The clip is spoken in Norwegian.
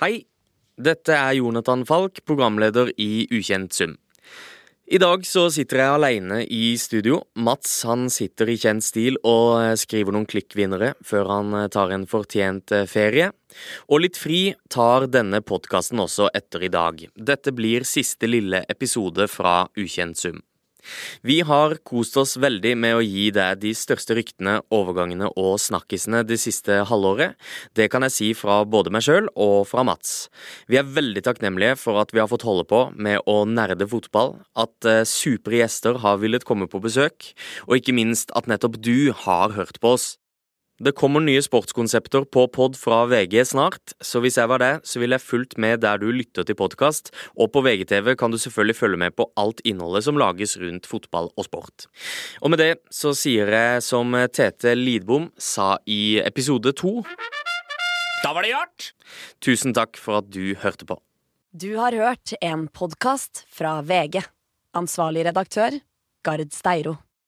Hei, dette er Jonathan Falk, programleder i Ukjent sum. I dag så sitter jeg alene i studio. Mats han sitter i kjent stil og skriver noen klikkvinnere før han tar en fortjent ferie. Og litt fri tar denne podkasten også etter i dag. Dette blir siste lille episode fra Ukjent sum. Vi har kost oss veldig med å gi deg de største ryktene, overgangene og snakkisene det siste halvåret. Det kan jeg si fra både meg sjøl og fra Mats. Vi er veldig takknemlige for at vi har fått holde på med å nerde fotball, at eh, supre gjester har villet komme på besøk, og ikke minst at nettopp du har hørt på oss. Det kommer nye sportskonsepter på pod fra VG snart, så hvis jeg var det, så ville jeg fulgt med der du lytter til podkast, og på VGTV kan du selvfølgelig følge med på alt innholdet som lages rundt fotball og sport. Og med det så sier jeg som Tete Lidbom sa i episode to Da var det gjort! Tusen takk for at du hørte på. Du har hørt en podkast fra VG. Ansvarlig redaktør, Gard Steiro.